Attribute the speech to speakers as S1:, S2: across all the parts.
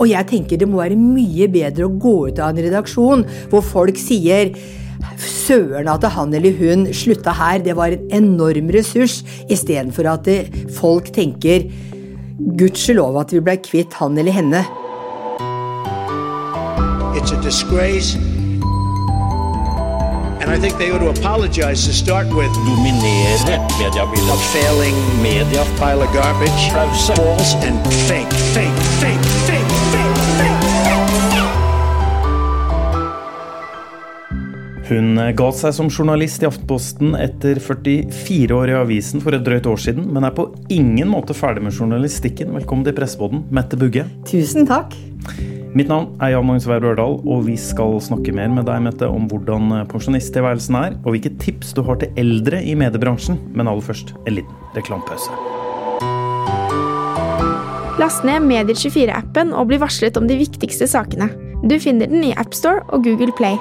S1: Og jeg tenker det må være mye bedre å gå ut av en redaksjon hvor folk sier Søren at han eller hun slutta her, det var en enorm ressurs, istedenfor at folk tenker Gudskjelov at vi ble kvitt han eller henne.
S2: It's a disgrace. And I think they ought to apologize to start with.
S3: dominere mediebildet.
S2: Failing
S3: Media
S2: pile of garbage. False and fake, fake, fake, fake.
S4: Hun ga seg som journalist i Aftenposten etter 44 år i avisen for et drøyt år siden, men er på ingen måte ferdig med journalistikken. Velkommen til Pressepodden, Mette Bugge.
S1: Tusen takk.
S4: Mitt navn er Jan Magnus Weir Børdal, og vi skal snakke mer med deg, Mette, om hvordan pensjonisttilværelsen er, og hvilke tips du har til eldre i mediebransjen. Men aller først en liten reklamepause.
S5: Last ned Medier24-appen og bli varslet om de viktigste sakene. Du finner den i AppStore og Google Play.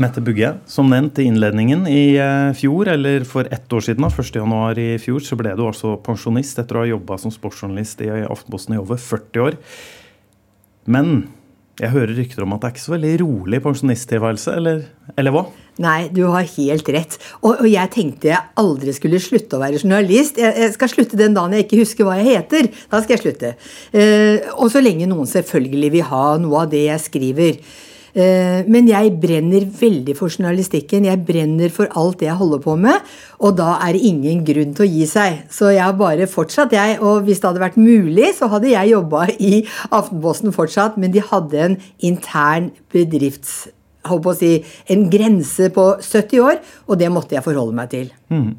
S4: Mette Bugge, som nevnt i innledningen i eh, fjor, eller for ett år siden, da, 1.1 i fjor, så ble du altså pensjonist etter å ha jobba som sportsjournalist i Aftenposten i over 40 år. Men jeg hører rykter om at det er ikke så veldig rolig pensjonisttilværelse, eller, eller hva?
S1: Nei, du har helt rett. Og, og, jeg tenkte jeg aldri skulle slutte å være journalist. Jeg, jeg, skal slutte den dagen jeg ikke husker hva jeg heter. Da skal jeg slutte. Eh, og så lenge noen selvfølgelig vil ha noe av det jeg skriver. Eh, men jeg brenner veldig for journalistikken. Jeg brenner for alt det jeg holder på med. Og da er det ingen grunn til å gi seg. Så jeg har bare fortsatt, jeg. Og hvis det hadde vært mulig, så hadde jeg jobba i Aftenposten fortsatt. Men de hadde en intern bedrifts... Håper å si, en grense på 70 år, og det måtte jeg forholde meg til.
S4: Mm.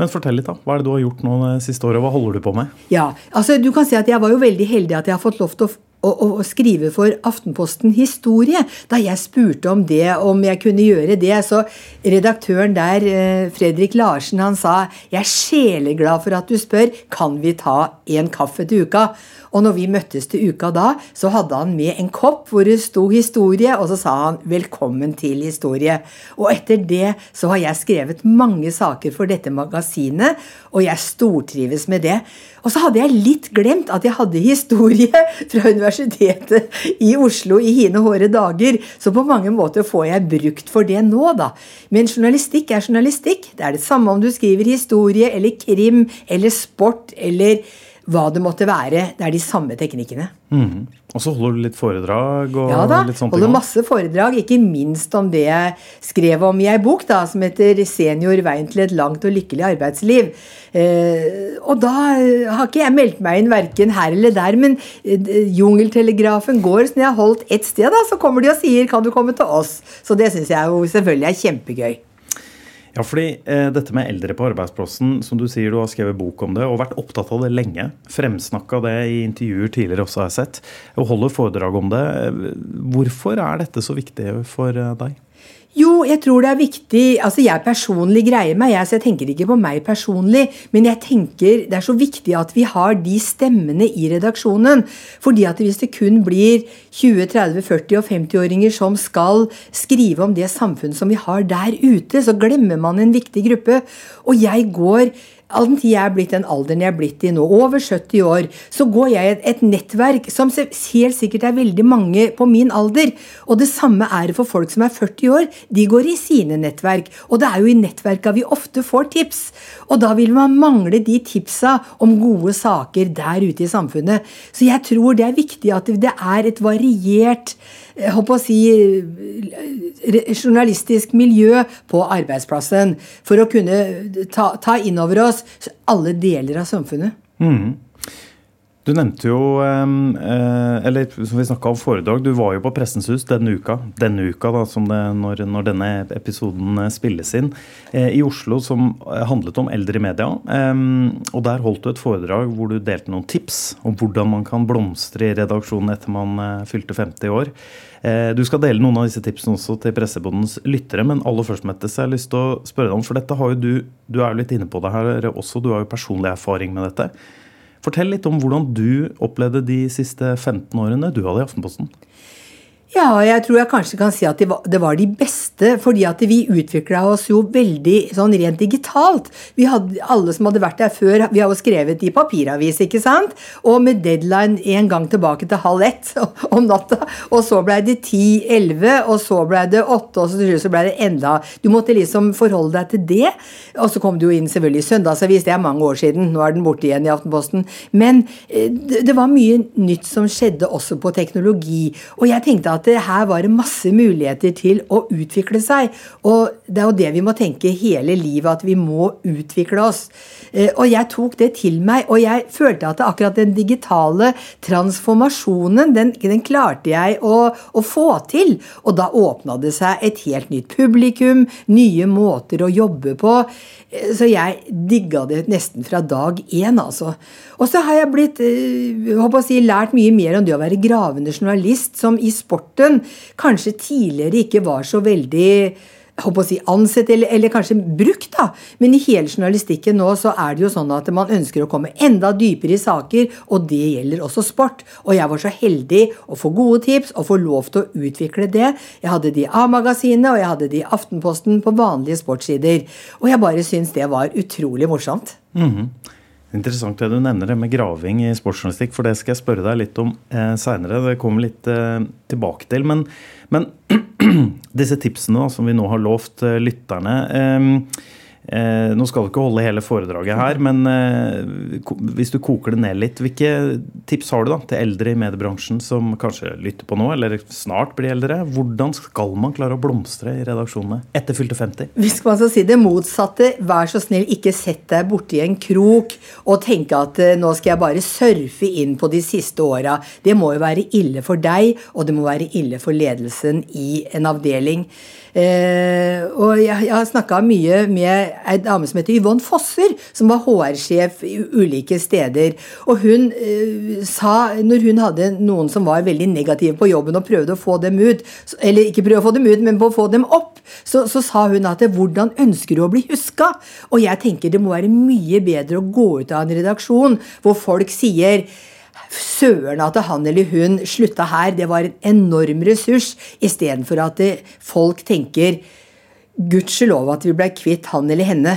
S4: Men fortell litt, da. Hva er det du har gjort nå det siste året? Hva holder du på med?
S1: Ja, altså du kan si at Jeg var jo veldig heldig at jeg har fått lov til å å, skrive for Aftenposten Historie. Da jeg spurte om det, om jeg kunne gjøre det, så redaktøren der, eh, Fredrik Larsen, han sa jeg er sjeleglad for at du spør, kan vi ta en kaffe til uka? Og når vi møttes til uka da, så hadde han med en kopp hvor det sto historie, og så sa han 'velkommen til historie'. Og etter det så har jeg skrevet mange saker for dette magasinet, og jeg stortrives med det. Og så hadde jeg litt glemt at jeg hadde historie fra Universitetet i Oslo i hine håre dager, så på mange måter får jeg brukt for det nå, da. Men journalistikk er journalistikk. Det er det samme om du skriver historie eller krim eller sport eller hva det måtte være. Det er de samme teknikkene.
S4: Mm. Og så holder du litt foredrag? og
S1: ja da,
S4: litt sånt
S1: holder masse foredrag. Ikke minst om det jeg skrev om i ei bok da, som heter 'Senior veien til et langt og lykkelig arbeidsliv'. Eh, og da har ikke jeg meldt meg inn verken her eller der, men eh, jungeltelegrafen går. Så når jeg har holdt ett sted, da, så kommer de og sier 'kan du komme til oss'? Så det syns jeg jo selvfølgelig er kjempegøy.
S4: Ja, fordi eh, dette med eldre på arbeidsplassen, som du sier du har skrevet bok om det og vært opptatt av det lenge. Fremsnakka det i intervjuer tidligere også, har jeg sett. Og holder foredrag om det. Hvorfor er dette så viktig for eh, deg?
S1: Jo, jeg tror det er viktig Altså, jeg personlig greier meg, jeg, så jeg tenker ikke på meg personlig. Men jeg tenker det er så viktig at vi har de stemmene i redaksjonen. Fordi at hvis det kun blir 20-, 30-, 40- og 50-åringer som skal skrive om det samfunnet som vi har der ute, så glemmer man en viktig gruppe. Og jeg går All den tid jeg er blitt den alderen jeg er blitt i nå, over 70 år, så går jeg i et, et, nettverk som helt sikkert er veldig mange på min alder. Og det samme er det for folk som er 40 år. De går i sine nettverk. Og det er jo i nettverka vi ofte får tips. Og da vil man mangle de tipsa om gode saker der ute i samfunnet. Så jeg tror det er viktig at det er et variert jeg håper å si, journalistisk miljø på arbeidsplassen. For å kunne ta, ta inn over oss alle deler av samfunnet.
S4: Mm. Du nevnte jo, eh, eller som vi snakka om foredrag, du var jo på Pressens hus denne uka. Denne uka, da, det, når, når, denne episoden eh, spilles inn. Eh, I Oslo, som handlet om eldre i media. Og der holdt du et foredrag hvor du delte noen tips om hvordan man kan blomstre i redaksjonen etter man fylte 50 år. Du skal dele noen av disse tipsene også til Pressebondens lyttere, men aller først, Mette, så jeg har lyst til å spørre deg om, for dette har jo du Du er jo litt inne på det her også, du har jo personlig erfaring med dette. Fortell litt om hvordan du opplevde de siste 15 årene du hadde i Aftenposten.
S1: Ja, jeg tror jeg kanskje kan si at det var, det var de beste, fordi at vi utvikla oss jo veldig sånn rent digitalt. Vi hadde, Alle som hadde vært der før, vi har jo skrevet i papiravis, ikke sant? Og med deadline en gang tilbake til halv ett om natta. Og så blei det ti, elleve, og så blei det åtte, og så til slutt blei det enda Du måtte liksom forholde deg til det. Og så kom det jo inn selvfølgelig Søndagsavis, det er mange år siden, nå er den borte igjen i Aftenposten. Men eh, det var mye nytt som skjedde også på teknologi. Og jeg tenkte at det her var det masse muligheter til å utvikle seg. Og det er jo det vi må tenke hele livet, at vi må utvikle oss. Eh, Og jeg tok det til meg, og jeg følte at akkurat den digitale transformasjonen, den, den klarte jeg å, å få til. Og da åpna det seg et helt nytt publikum, nye måter å jobbe på. Eh, Så jeg digga det nesten fra dag én, altså. Og så har jeg blitt, eh, håper å si, lært mye mer om det å være gravende journalist, som i sporten kanskje tidligere ikke var så veldig håper å si ansett, eller, eller kanskje brukt, da. Men i hele journalistikken nå så er det jo sånn at man ønsker å komme enda dypere i saker, og det gjelder også sport. Og jeg var så heldig å få gode tips og få lov til å utvikle det. Jeg hadde de i A-magasinet, og jeg hadde de i Aftenposten på vanlige sportssider. Og jeg bare syns det var utrolig morsomt.
S4: Interessant det du nevner det med graving i sportsjournalistikk, for det skal jeg spørre deg litt om eh, seinere. Det kommer litt eh, tilbake til. Men, men disse tipsene da, som vi nå har lovt eh, lytterne eh, eh, Nå skal du ikke holde hele foredraget her, men eh, hvis du koker det ned litt, hvilke tips har du da til eldre i mediebransjen som kanskje lytter på nå, eller snart blir eldre? Hvordan skal man klare å blomstre i redaksjonene etter fylte 50?
S1: Hvis man skal si det motsatte, vær så snill, ikke sett deg borti en krok og tenke at eh, nå skal jeg bare surfe inn på de siste åra. Det må jo være ille for deg, og det må være ille for ledelsen i en avdeling. Eh, og jeg, har snakka mye med ei dame som heter Yvonne Fosser, som var HR-sjef i ulike steder. Og hun eh, sa, når hun hadde noen som var veldig negative på jobben og prøvde å få dem ut, eller ikke prøve å få dem ut, men på å få dem opp, så, så sa hun at hvordan ønsker du å bli huska? Og jeg tenker det må være mye bedre å gå ut av en redaksjon hvor folk sier Søren at han eller hun slutta her, det var en enorm ressurs, istedenfor at folk tenker Gudskjelov at vi ble kvitt han eller henne.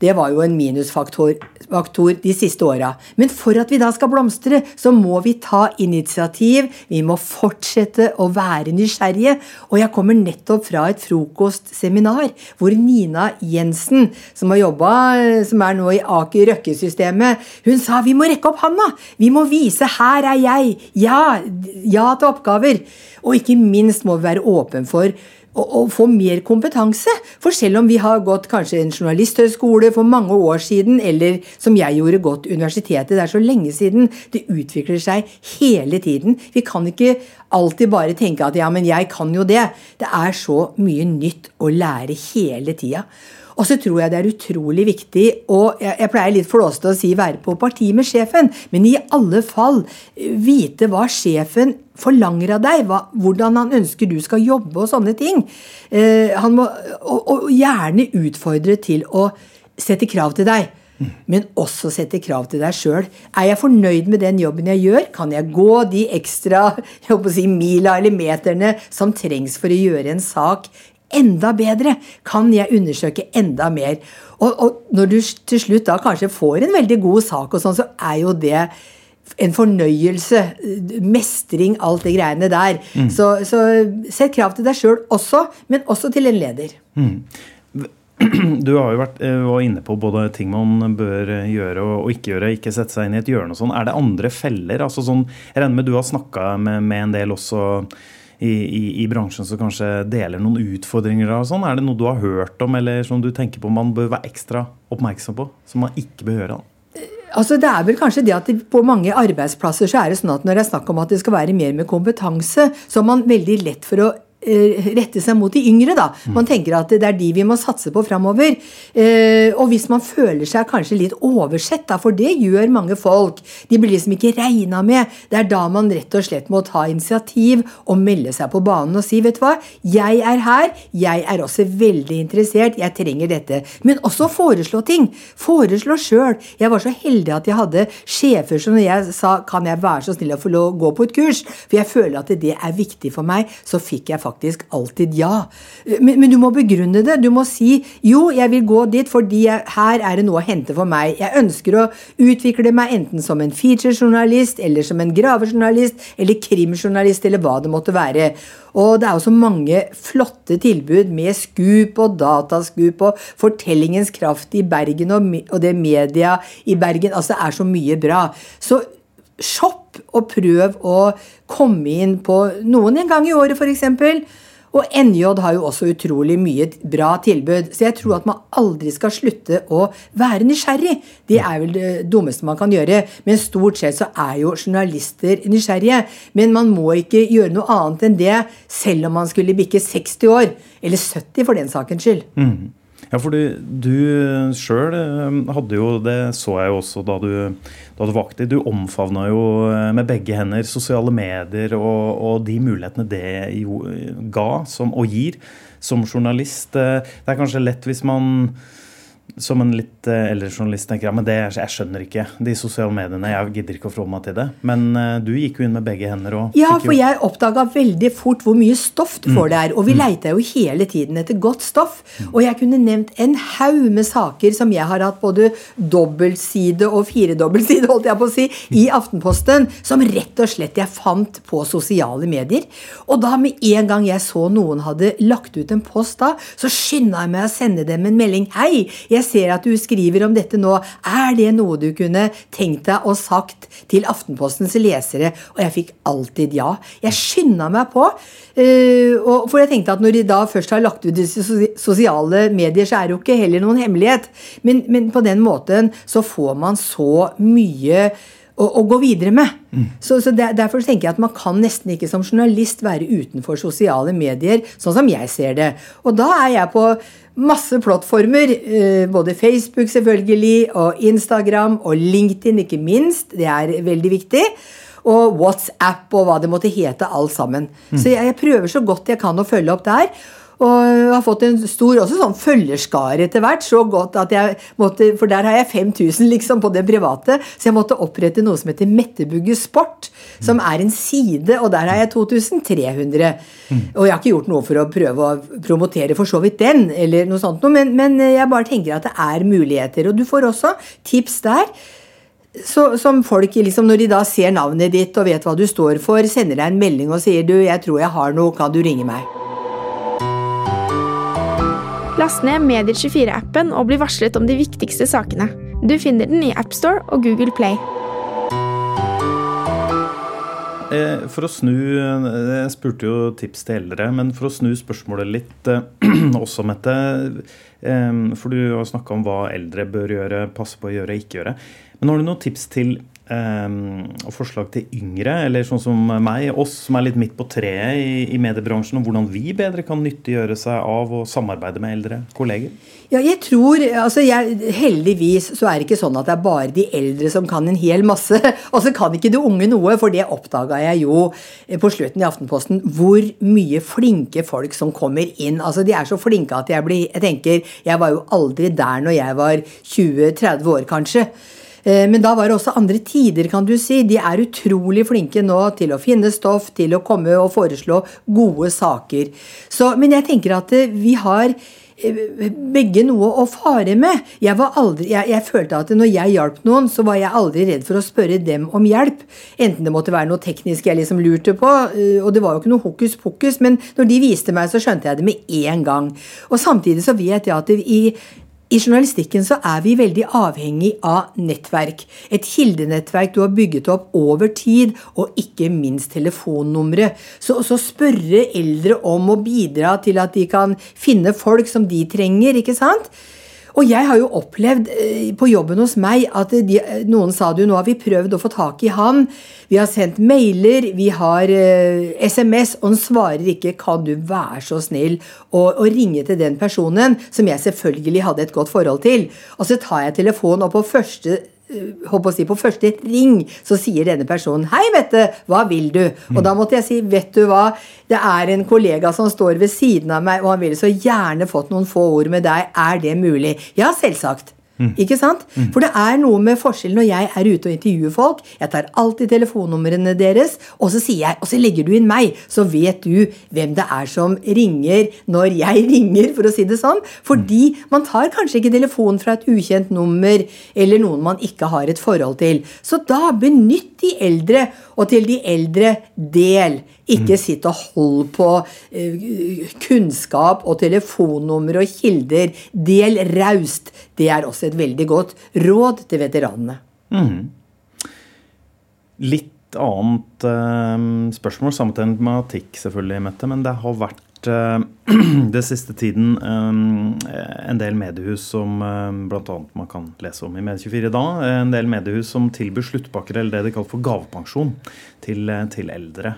S1: Det var jo en minusfaktor faktor de siste åra. Men for at vi da skal blomstre, så må vi ta initiativ. Vi må fortsette å være nysgjerrige. Og jeg kommer nettopp fra et frokostseminar hvor Nina Jensen, som har jobba, som er nå i Aker Røkke-systemet, hun sa vi må rekke opp handa! Vi må vise 'her er jeg'. Ja, ja til oppgaver. Og ikke minst må vi være åpen for å, å få mer kompetanse. For selv om vi har gått kanskje en journalisthøyskole for mange år siden, eller som jeg gjorde, gått universitetet, det er så lenge siden, det utvikler seg hele tiden. Vi kan ikke alltid bare tenke at ja, men jeg kan jo det. Det er så mye nytt å lære hele tida. Og så tror jeg det er utrolig viktig, og jeg, pleier litt flåsete å si være på parti med sjefen, men i alle fall eh, vite hva sjefen forlanger av deg, hva, hvordan han ønsker du skal jobbe og sånne ting. Eh, må, og, og gjerne utfordre til å sette krav til deg. Men også sette krav til deg sjøl. Er jeg fornøyd med den jobben jeg gjør? Kan jeg gå de ekstra jeg å si, mila eller meterne som trengs for å gjøre en sak enda bedre? Kan jeg undersøke enda mer? Og, og når du til slutt da kanskje får en veldig god sak, og sånn, så er jo det en fornøyelse. Mestring, alt det greiene der. Så, så sett krav til deg sjøl også, men også til en leder.
S4: Du har jo vært eh, var inne på både ting man bør gjøre og ikke gjøre. Ikke sette seg inn i et hjørne og sånn. Er det andre feller? Altså sånn, jeg regner med du har snakka med, med en del også i, i, bransjen som kanskje deler noen utfordringer og sånn. Er det noe du har hørt om eller som du tenker på man bør være ekstra oppmerksom på? Som man ikke bør gjøre? da?
S1: Altså det er vel kanskje det at det, På mange arbeidsplasser så er det sånn at når det er snakk om at det skal være mer med kompetanse, så har man veldig lett for å eh, rette seg mot de yngre, da. Man tenker at det er de vi må satse på framover. Eh, og hvis man føler seg kanskje litt oversett, da, for det gjør mange folk, de blir liksom ikke regna med, det er da man rett og slett må ta initiativ og melde seg på banen og si, vet du hva, jeg er her, jeg er også veldig interessert, jeg trenger dette. Men også foreslå ting. Foreslå sjøl. Jeg var så heldig at jeg hadde sjefer som når jeg sa kan jeg være så snill å få gå på et kurs, for jeg føler at det er viktig for meg, så fikk jeg faktisk alltid ja. Men, men du må begrunne det. Du må si jo, jeg vil gå dit fordi jeg, her er det noe å hente for meg. Jeg ønsker å utvikle meg enten som en featurejournalist, eller som en gravejournalist, eller krimjournalist, eller hva det måtte være. Og det er jo så mange flotte tilbud med Scoop og Datascoop og Fortellingens kraft i Bergen og, og det media i Bergen. Altså, det er så mye bra. Så shopp og prøv å komme inn på noen en gang i året, f.eks. Og NJ har jo også utrolig mye bra tilbud, så jeg tror at man aldri skal slutte å være nysgjerrig. Det er vel det dummeste man kan gjøre. Men stort sett så er jo journalister nysgjerrige. Men man må ikke gjøre noe annet enn det, selv om man skulle bikke 60 år. Eller 70 for den sakens skyld.
S4: Ja, fordi du sjøl hadde jo Det så jeg jo også da du, da du var. Du omfavna jo eh, med begge hender sosiale medier og, og de mulighetene det jo ga som, og gir som journalist. Eh, Det er kanskje lett hvis man som en litt eh, eldre journalist tenker ja, men det, jeg skjønner ikke de sosiale mediene. Jeg gidder ikke å forholde meg til det. Men eh, du gikk jo inn med begge hender. og
S1: Ja, for jeg oppdaga veldig fort hvor mye stoff du får der. Og vi leita jo hele tiden etter godt stoff. Og jeg kunne nevnt en haug med saker som jeg har hatt både dobbeltside og firedobbeltside, holdt jeg på å si, i Aftenposten, som rett og slett jeg fant på sosiale medier. Og da med en gang jeg så noen hadde lagt ut en post da, så skynda jeg meg å sende dem en melding. Hei, jeg ser at du skriver om dette nå. Er det noe du kunne tenkt deg og sagt til Aftenpostens lesere? Og jeg fikk alltid ja. Jeg skynda meg på. eh, og for jeg tenkte at når de da først har lagt ut disse sosiale medier, så er det jo ikke heller noen hemmelighet. Men, men på den måten så får man så mye å, å gå videre med. Så, så der, Derfor tenker jeg at man kan nesten ikke som journalist være utenfor sosiale medier, sånn som jeg ser det. Og da er jeg på masse plattformer, eh, både Facebook selvfølgelig, og Instagram og LinkedIn ikke minst. Det er veldig viktig. Og WhatsApp og hva det måtte hete, alt sammen. Så jeg, jeg prøver så godt jeg kan å følge opp der. Og har fått en stor også sånn følgerskare etter hvert. så godt at jeg måtte, For der har jeg 5000 liksom på det private. Så jeg måtte opprette noe som heter Mettebugge Sport. Som er en side, og der har jeg 2300. Og jeg har ikke gjort noe for å prøve å promotere for så vidt den, eller noe sånt noe, men, men jeg bare tenker at det er muligheter. Og du får også tips der. Så, som folk, liksom, Når de da ser navnet ditt og vet hva du står for, sender deg en melding og sier du, 'Jeg tror jeg har noe, kan du ringe meg?'
S5: Last ned Medier24-appen og bli varslet om de viktigste sakene. Du finner den i AppStore og Google Play.
S4: Eh, For å snu eh, Jeg spurte jo tips til eldre, men for å snu spørsmålet litt eh, også, Mette. For du har snakka om hva eldre bør gjøre, passe på å gjøre og ikke gjøre. Men har du noen tips til og forslag til yngre, eller sånn som meg, oss som er litt midt på treet i, mediebransjen, om hvordan vi bedre kan nyttiggjøre seg av å samarbeide med eldre kolleger?
S1: Ja, jeg tror, altså jeg, Heldigvis så er det ikke sånn at det er bare de eldre som kan en hel masse. Og så kan ikke de unge noe, for det oppdaga jeg jo på slutten i Aftenposten. Hvor mye flinke folk som kommer inn. Altså De er så flinke at jeg blir Jeg tenker, jeg var jo aldri der når jeg var 20-30 år, kanskje. Eh, Men da var det også andre tider, kan du si. De er utrolig flinke nå til å finne stoff, til å komme og foreslå gode saker. Så, men jeg tenker at eh, vi har eh, begge noe å fare med. Jeg, aldri, jeg, jeg følte at når jeg hjalp noen, så var jeg aldri redd for å spørre dem om hjelp. Enten det måtte være noe teknisk jeg liksom lurte på, og det var jo ikke noe hokus pokus, men når de viste meg, så skjønte jeg det med en gang. Og samtidig så vet jeg at i i journalistikken så er vi veldig avhengig av nettverk. Et kildenettverk du har bygget opp over tid, og ikke minst telefonnumre. Så å spørre eldre om å bidra til at de kan finne folk som de trenger, ikke sant? Og jeg har jo opplevd eh, på jobben hos meg at de, noen sa det jo, nå har vi prøvd å få tak i han. Vi har sendt mailer, vi har eh, SMS, og han svarer ikke. Kan du være så snill å ringe til den personen som jeg selvfølgelig hadde et godt forhold til? Og så tar jeg telefonen, og på første håper å si, på første ring så sier denne personen 'Hei, Mette, hva vil du?' Og da måtte jeg si 'Vet du hva, det er en kollega som står ved siden av meg, og han ville så gjerne fått noen få ord med deg. Er det mulig?' Ja, selvsagt. Ikke sant? For det er noe med forskjell når jeg er ute og intervjuer folk. Jeg tar alltid telefonnumrene deres, og så sier jeg, og så legger du inn meg, så vet du hvem det er som ringer når jeg ringer, for å si det sånn. Fordi man tar kanskje ikke telefonen fra et ukjent nummer eller noen man ikke har et forhold til. Så da benytt de eldre, og til de eldre del. Ikke sitt og hold på eh, kunnskap og telefonnummer og kilder. Del raust. Det er også et veldig godt råd til veteranene.
S4: Litt annet eh, spørsmål, samme tematikk selvfølgelig, Mette, men det har vært eh, det siste tiden eh, en del mediehus som eh, bl.a. man kan lese om i Medie24 da, en del mediehus som tilbyr sluttpakker, eller det de kaller for gavepensjon, til, til eldre.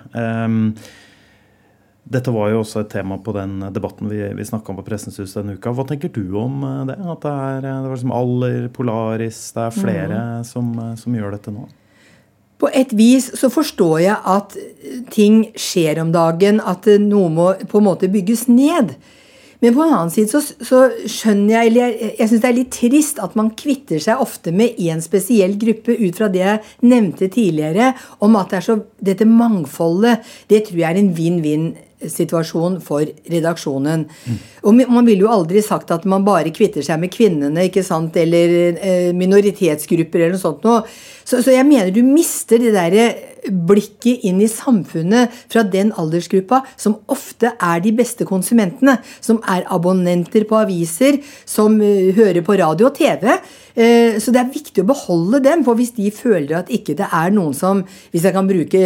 S4: Dette var jo også et tema på den debatten vi, vi snakka om på Pressens hus denne uka. Hva tenker du om det? At det er, det var liksom Aller, Polaris, det er flere som, eh, som gjør dette nå?
S1: På et vis så forstår jeg at ting skjer om dagen, at noe må på en måte bygges ned. Men på en annen side så, så skjønner jeg eller jeg, jeg syns det er litt trist at man kvitter seg ofte med én spesiell gruppe ut fra det jeg nevnte tidligere, om at det så, dette mangfoldet. Det tror jeg er en vinn-vinn-situasjon for redaksjonen. Og man ville jo aldri sagt at man bare kvitter seg med kvinnene ikke sant, eller eh, minoritetsgrupper eller noe sånt noe. Så, så jeg mener du mister det derre blikket inn i samfunnet fra den aldersgruppa som ofte er de beste konsumentene. Som er abonnenter på aviser, som eh, hører på radio og TV. Eh, så det er viktig å beholde dem, for hvis de føler at ikke det er noen som hvis jeg kan bruke,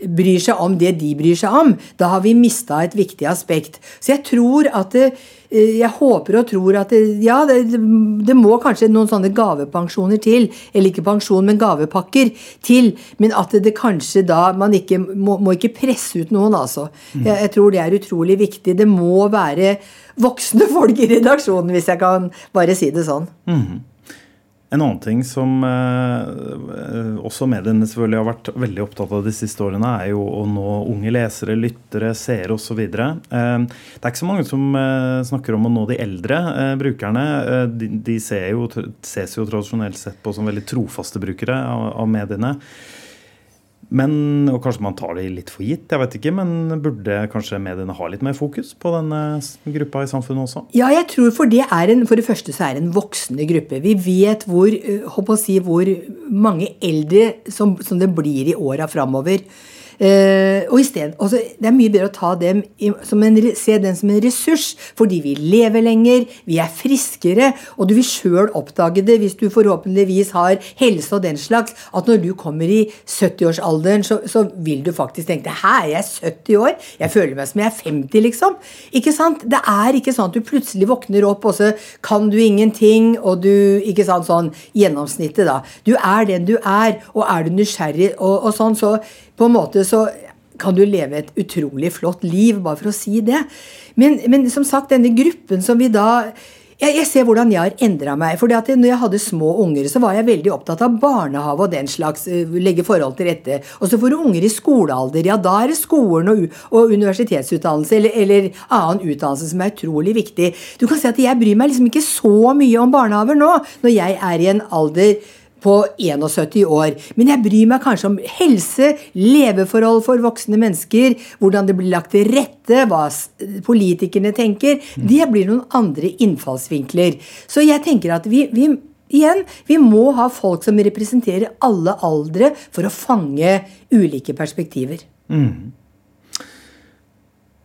S1: bryr seg om det de bryr seg om, da har vi mista et viktig aspekt. Så jeg tror at det, eh, jeg håper og tror at det, ja, det, det må kanskje noen sånne gavepensjoner til. Eller ikke pensjon, men gavepakker til. Men at det, det kanskje da man ikke må, må ikke presse ut noen, altså. Jeg, jeg tror det er utrolig viktig. Det må være voksne folk i redaksjonen, hvis jeg kan bare si det sånn.
S4: En annen ting som eh, også mediene selvfølgelig har vært veldig opptatt av de siste årene, er jo å nå unge lesere, lyttere, seere osv. Eh, det er ikke så mange som eh, snakker om å nå de eldre brukerne. De ser jo, ses jo tradisjonelt sett på som veldig trofaste brukere av mediene. Men, og kanskje man tar det litt for gitt, jeg vet ikke, men burde kanskje mediene ha litt mer fokus på denne gruppa i samfunnet også?
S1: Ja, jeg tror for det er en, for det første så er det en voksende gruppe. Vi vet hvor, eh, håper å si, hvor mange eldre som, som det blir i åra framover. Eh, og i sted, også, Det er mye bedre å ta dem som en, se den som en ressurs, fordi vi lever lenger, vi er friskere, og du vil sjøl oppdage det hvis du forhåpentligvis har helse og den slags, at når du kommer i 70-årsalderen, så, så vil du faktisk tenke Hæ, er jeg 70 år? Jeg føler meg som jeg er 50, liksom. Ikke sant? Det er ikke sånn at du plutselig våkner opp, og så kan du ingenting, og du Ikke sant, sånn gjennomsnittet, da. Du er den du er, og er du nysgjerrig og, og sånn, så på en måte så kan du leve et utrolig flott liv, bare for å si det. Men, men som sagt, denne gruppen som vi da jeg, jeg ser hvordan jeg har endra meg. fordi at når jeg hadde små unger, så var jeg veldig opptatt av barnehage og den slags. eh, Legge forhold til rette. Og så får du unger i skolealder. Ja, da er det skolen og, og universitetsutdannelse eller, eller annen utdannelse som er utrolig viktig. Du kan si at jeg bryr meg liksom ikke så mye om barnehager nå, når jeg er i en alder på 71 år. Men jeg bryr meg kanskje om helse, leveforhold for voksne mennesker, hvordan det blir lagt til rette, hva politikerne tenker. Det blir noen andre innfallsvinkler. Så jeg tenker at vi, vi Igjen, vi må ha folk som representerer alle aldre for å fange ulike perspektiver.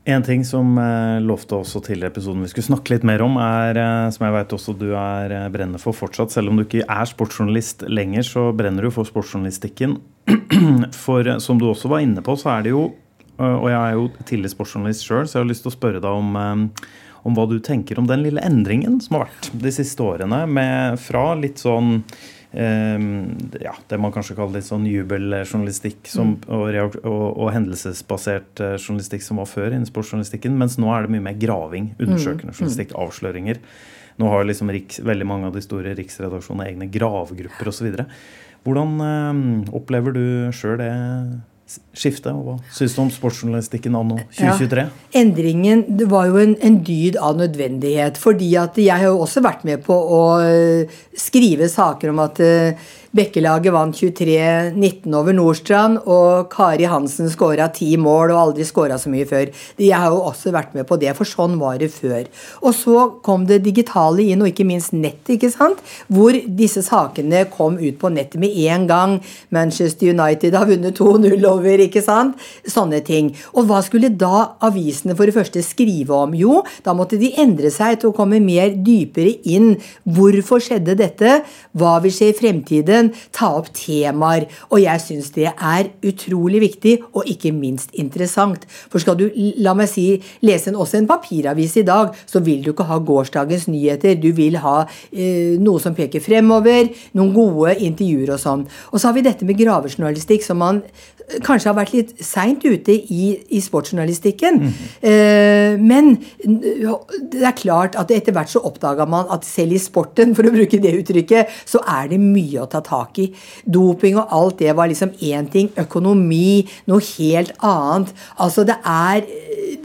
S4: En ting som eh, lovte også tidligere episoden vi skulle snakke litt mer om, er, eh, som jeg vet også du er brennende for fortsatt, selv om du ikke er sportsjournalist lenger, så brenner du for sportsjournalistikken. For eh, som du også var inne på, så er det jo, eh, og jeg er jo tidligere sportsjournalist sjøl, så jeg har lyst til å spørre deg om, eh, om hva du tenker om den lille endringen som har vært de siste årene, med fra litt sånn eh, ja, det man kanskje kaller litt sånn jubeljournalistikk som, og, og, og hendelsesbasert eh, journalistikk som var før innen sportsjournalistikken, mens nå er det mye mer graving, undersøkende journalistikk, avsløringer. Nå har liksom riks, veldig mange av de store riksredaksjonene egne gravgrupper osv. Hvordan øh, opplever du sjøl det s- skiftet, og hva syns du om sportsjournalistikken anno 2023?
S1: Endringen det var jo en, en dyd av nødvendighet. fordi at jeg har jo også vært med på å øh, skrive saker om at øh, Bekkelaget vant 23-19 over Nordstrand, og Kari Hansen skåra ti mål og aldri skåra så mye før. Jeg har jo også vært med på det, for sånn var det før. Og så kom det digitale inn, og ikke minst nettet, ikke sant? hvor disse sakene kom ut på nettet med en gang. Manchester United har vunnet 2-0 over, ikke sant? Sånne ting. Og hva skulle da avisene for det første skrive om? Jo, da måtte de endre seg til å komme mer dypere inn. Hvorfor skjedde dette? Hva vil skje i fremtiden? Ta opp temaer. Og jeg syns det er utrolig viktig, og ikke minst interessant. For skal du, la meg si, lese en, også en papiravis i dag, så vil du ikke ha gårsdagens nyheter. Du vil ha eh, noe som peker fremover, noen gode intervjuer og sånn. Og så har vi dette med gravejournalistikk, som man kanskje har vært litt seint ute i, i sportsjournalistikken. Eh, men det er klart at etter hvert så oppdaga man at selv i sporten, for å bruke det uttrykket, så er det mye å ta tak i. Doping og alt det var liksom én ting. Økonomi noe helt annet. Altså det er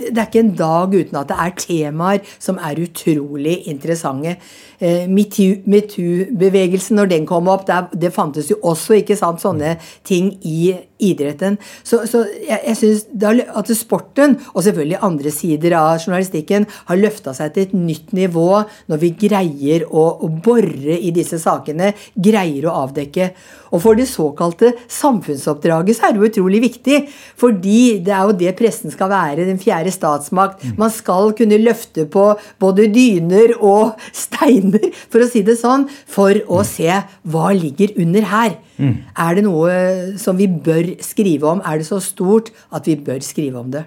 S1: det er ikke en dag uten at det er temaer som er utrolig interessante. Eh, Metoo- Metoo-bevegelsen, når den kom opp, der, det fantes jo også ikke sant, sånne ting i idretten. Så, så jeg, jeg synes da, at sporten, og selvfølgelig andre sider av journalistikken, har løfta seg til et nytt nivå når vi greier å, å bore i disse sakene, greier å avdekke. Og for det såkalte samfunnsoppdraget så er det jo utrolig viktig, fordi det er jo det pressen skal være, den fjerde statsmakt. Man skal kunne løfte på både dyner og steiner, for å si det sånn, for å se hva ligger under her. Er det noe som vi bør skrive om? Er det så stort at vi bør skrive om det?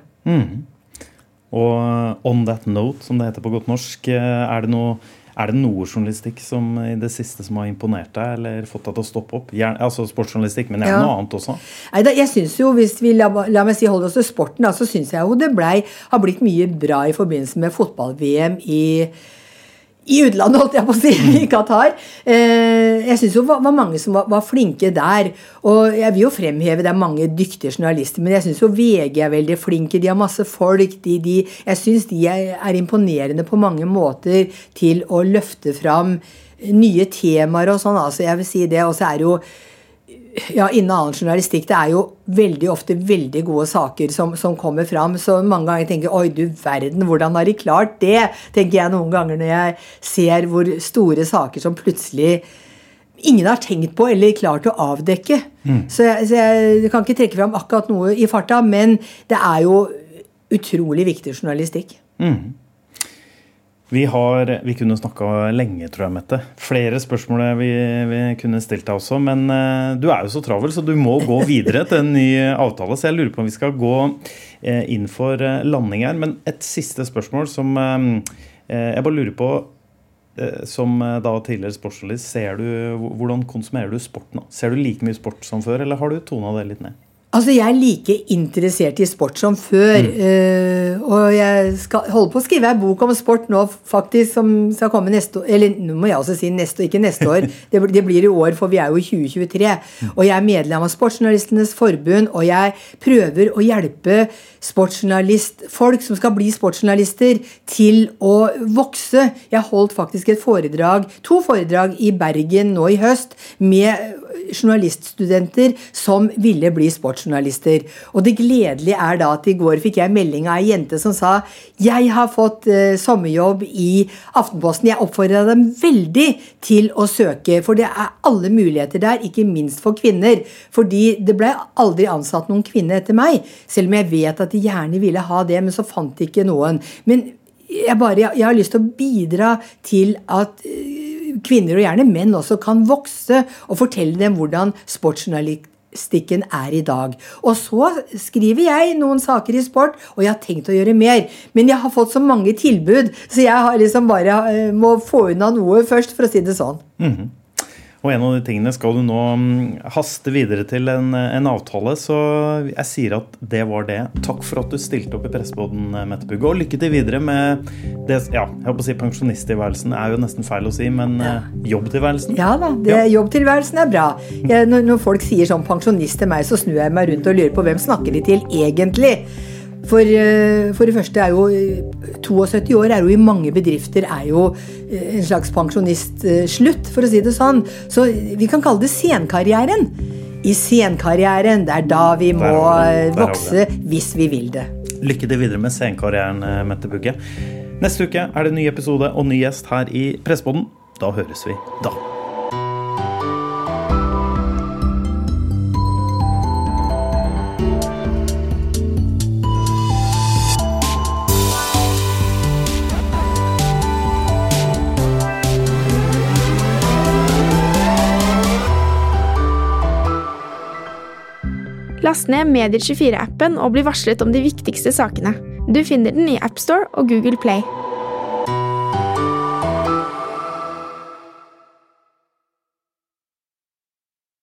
S4: Og eh, on that note, som det heter på godt norsk, eh, er det noe er det noe journalistikk som i det siste som har imponert deg, eller fått deg til å stoppe opp? Gjerne, altså sportsjournalistikk, men gjerne
S1: Ja.
S4: noe annet også.
S1: Nei, da, jeg synes jo, Hvis vi la, la meg si holde oss til sporten, da, så syns jeg jo det blei, har blitt mye bra i forbindelse med fotball-VM i i utlandet, holdt jeg på å si, i Qatar. Eh, jeg syns det var mange som var, flinke der. Og jeg vil jo fremheve det er mange dyktige journalister, men jeg syns jo VG er veldig flinke. De har masse folk. De, de, jeg syns de er imponerende på mange måter til å løfte fram nye temaer og sånn. Altså, jeg vil si det. Og så er det jo ja, innen annen journalistikk, det er jo veldig ofte veldig gode saker som, som kommer fram. Så mange ganger tenker jeg oi, du verden, hvordan har de klart det? Tenker jeg noen ganger når jeg ser hvor store saker som plutselig ingen har tenkt på eller klart å avdekke. Så, jeg, så jeg kan ikke trekke fram akkurat noe i farta, men det er jo utrolig viktig journalistikk.
S4: Vi, har, vi kunne snakka lenge, tror jeg, Mette. Flere spørsmål vi, vi kunne stilt deg også. Men eh, du er jo så travel, så du må gå videre til en ny avtale. Så jeg lurer på om vi skal gå eh, inn for eh, landing her. Men et siste spørsmål som jeg bare lurer på som da tidligere sportsjournalist, ser du, hvordan konsumerer du sport nå? Ser du like mye sport som før, eller har du tona det litt ned?
S1: Altså, Jeg er like interessert i sport som før. eh, og jeg skal holde på å skrive ei bok om sport nå, faktisk, som skal komme neste år. Eller nå må jeg også si neste år, ikke neste år. Det, det blir i år, for vi er jo i 2023. Og jeg er medlem av Sportsjournalistenes forbund, og jeg prøver å hjelpe sportsjournalistfolk som skal bli sportsjournalister, til å vokse. Jeg holdt faktisk et foredrag, to foredrag i Bergen nå i høst med journaliststudenter som ville bli sportsjournalister. Og det gledelige er da at i går fikk jeg melding av ei jente som sa jeg har fått eh, sommerjobb i Aftenposten. Jeg oppfordra dem veldig til å søke, for det er alle muligheter der, ikke minst for kvinner. Fordi det ble aldri ansatt noen kvinne etter meg, selv om jeg vet at de gjerne ville ha det, men så fant de ikke noen. Men jeg, bare, jeg har lyst til å bidra til at eh, kvinner, og gjerne menn også, kan vokse og fortelle dem hvordan sportsjournalistikk journalistikken er i dag. Og så skriver jeg noen saker i sport, og jeg har tenkt å gjøre mer. Men jeg har fått så mange tilbud, så jeg liksom bare eh, må få unna noe først, for å si det sånn.
S4: Og en av de tingene skal du nå mm, haste videre til en, en avtale, så jeg sier at det var det. Takk for at du stilte opp i Pressebåten, Mette Bugge. Og lykke til videre med det Ja, jeg holdt på å si pensjonisttilværelsen. Er jo nesten feil å si, men ja. jobbtilværelsen?
S1: Ja da, det,
S4: Ja.
S1: jobbtilværelsen er bra. Jeg, når, når folk sier sånn pensjonist til meg, så snur jeg meg rundt og lurer på hvem snakker de til egentlig. For, eh, for det første er jo eh, 72 år er jo i mange bedrifter er jo eh, en slags pensjonistslutt, for å si det sånn. Så vi kan kalle det senkarrieren. I senkarrieren, det er da vi må eh, vokse hvis vi vil det.
S4: Lykke til videre med scenkarrieren, eh, Mette Bugge. Neste uke er det ny episode og ny gjest her i Presseboden. Da høres vi da.
S5: Last ned Medier24-appen og bli varslet om de viktigste sakene. Du finner den i AppStore og Google Play.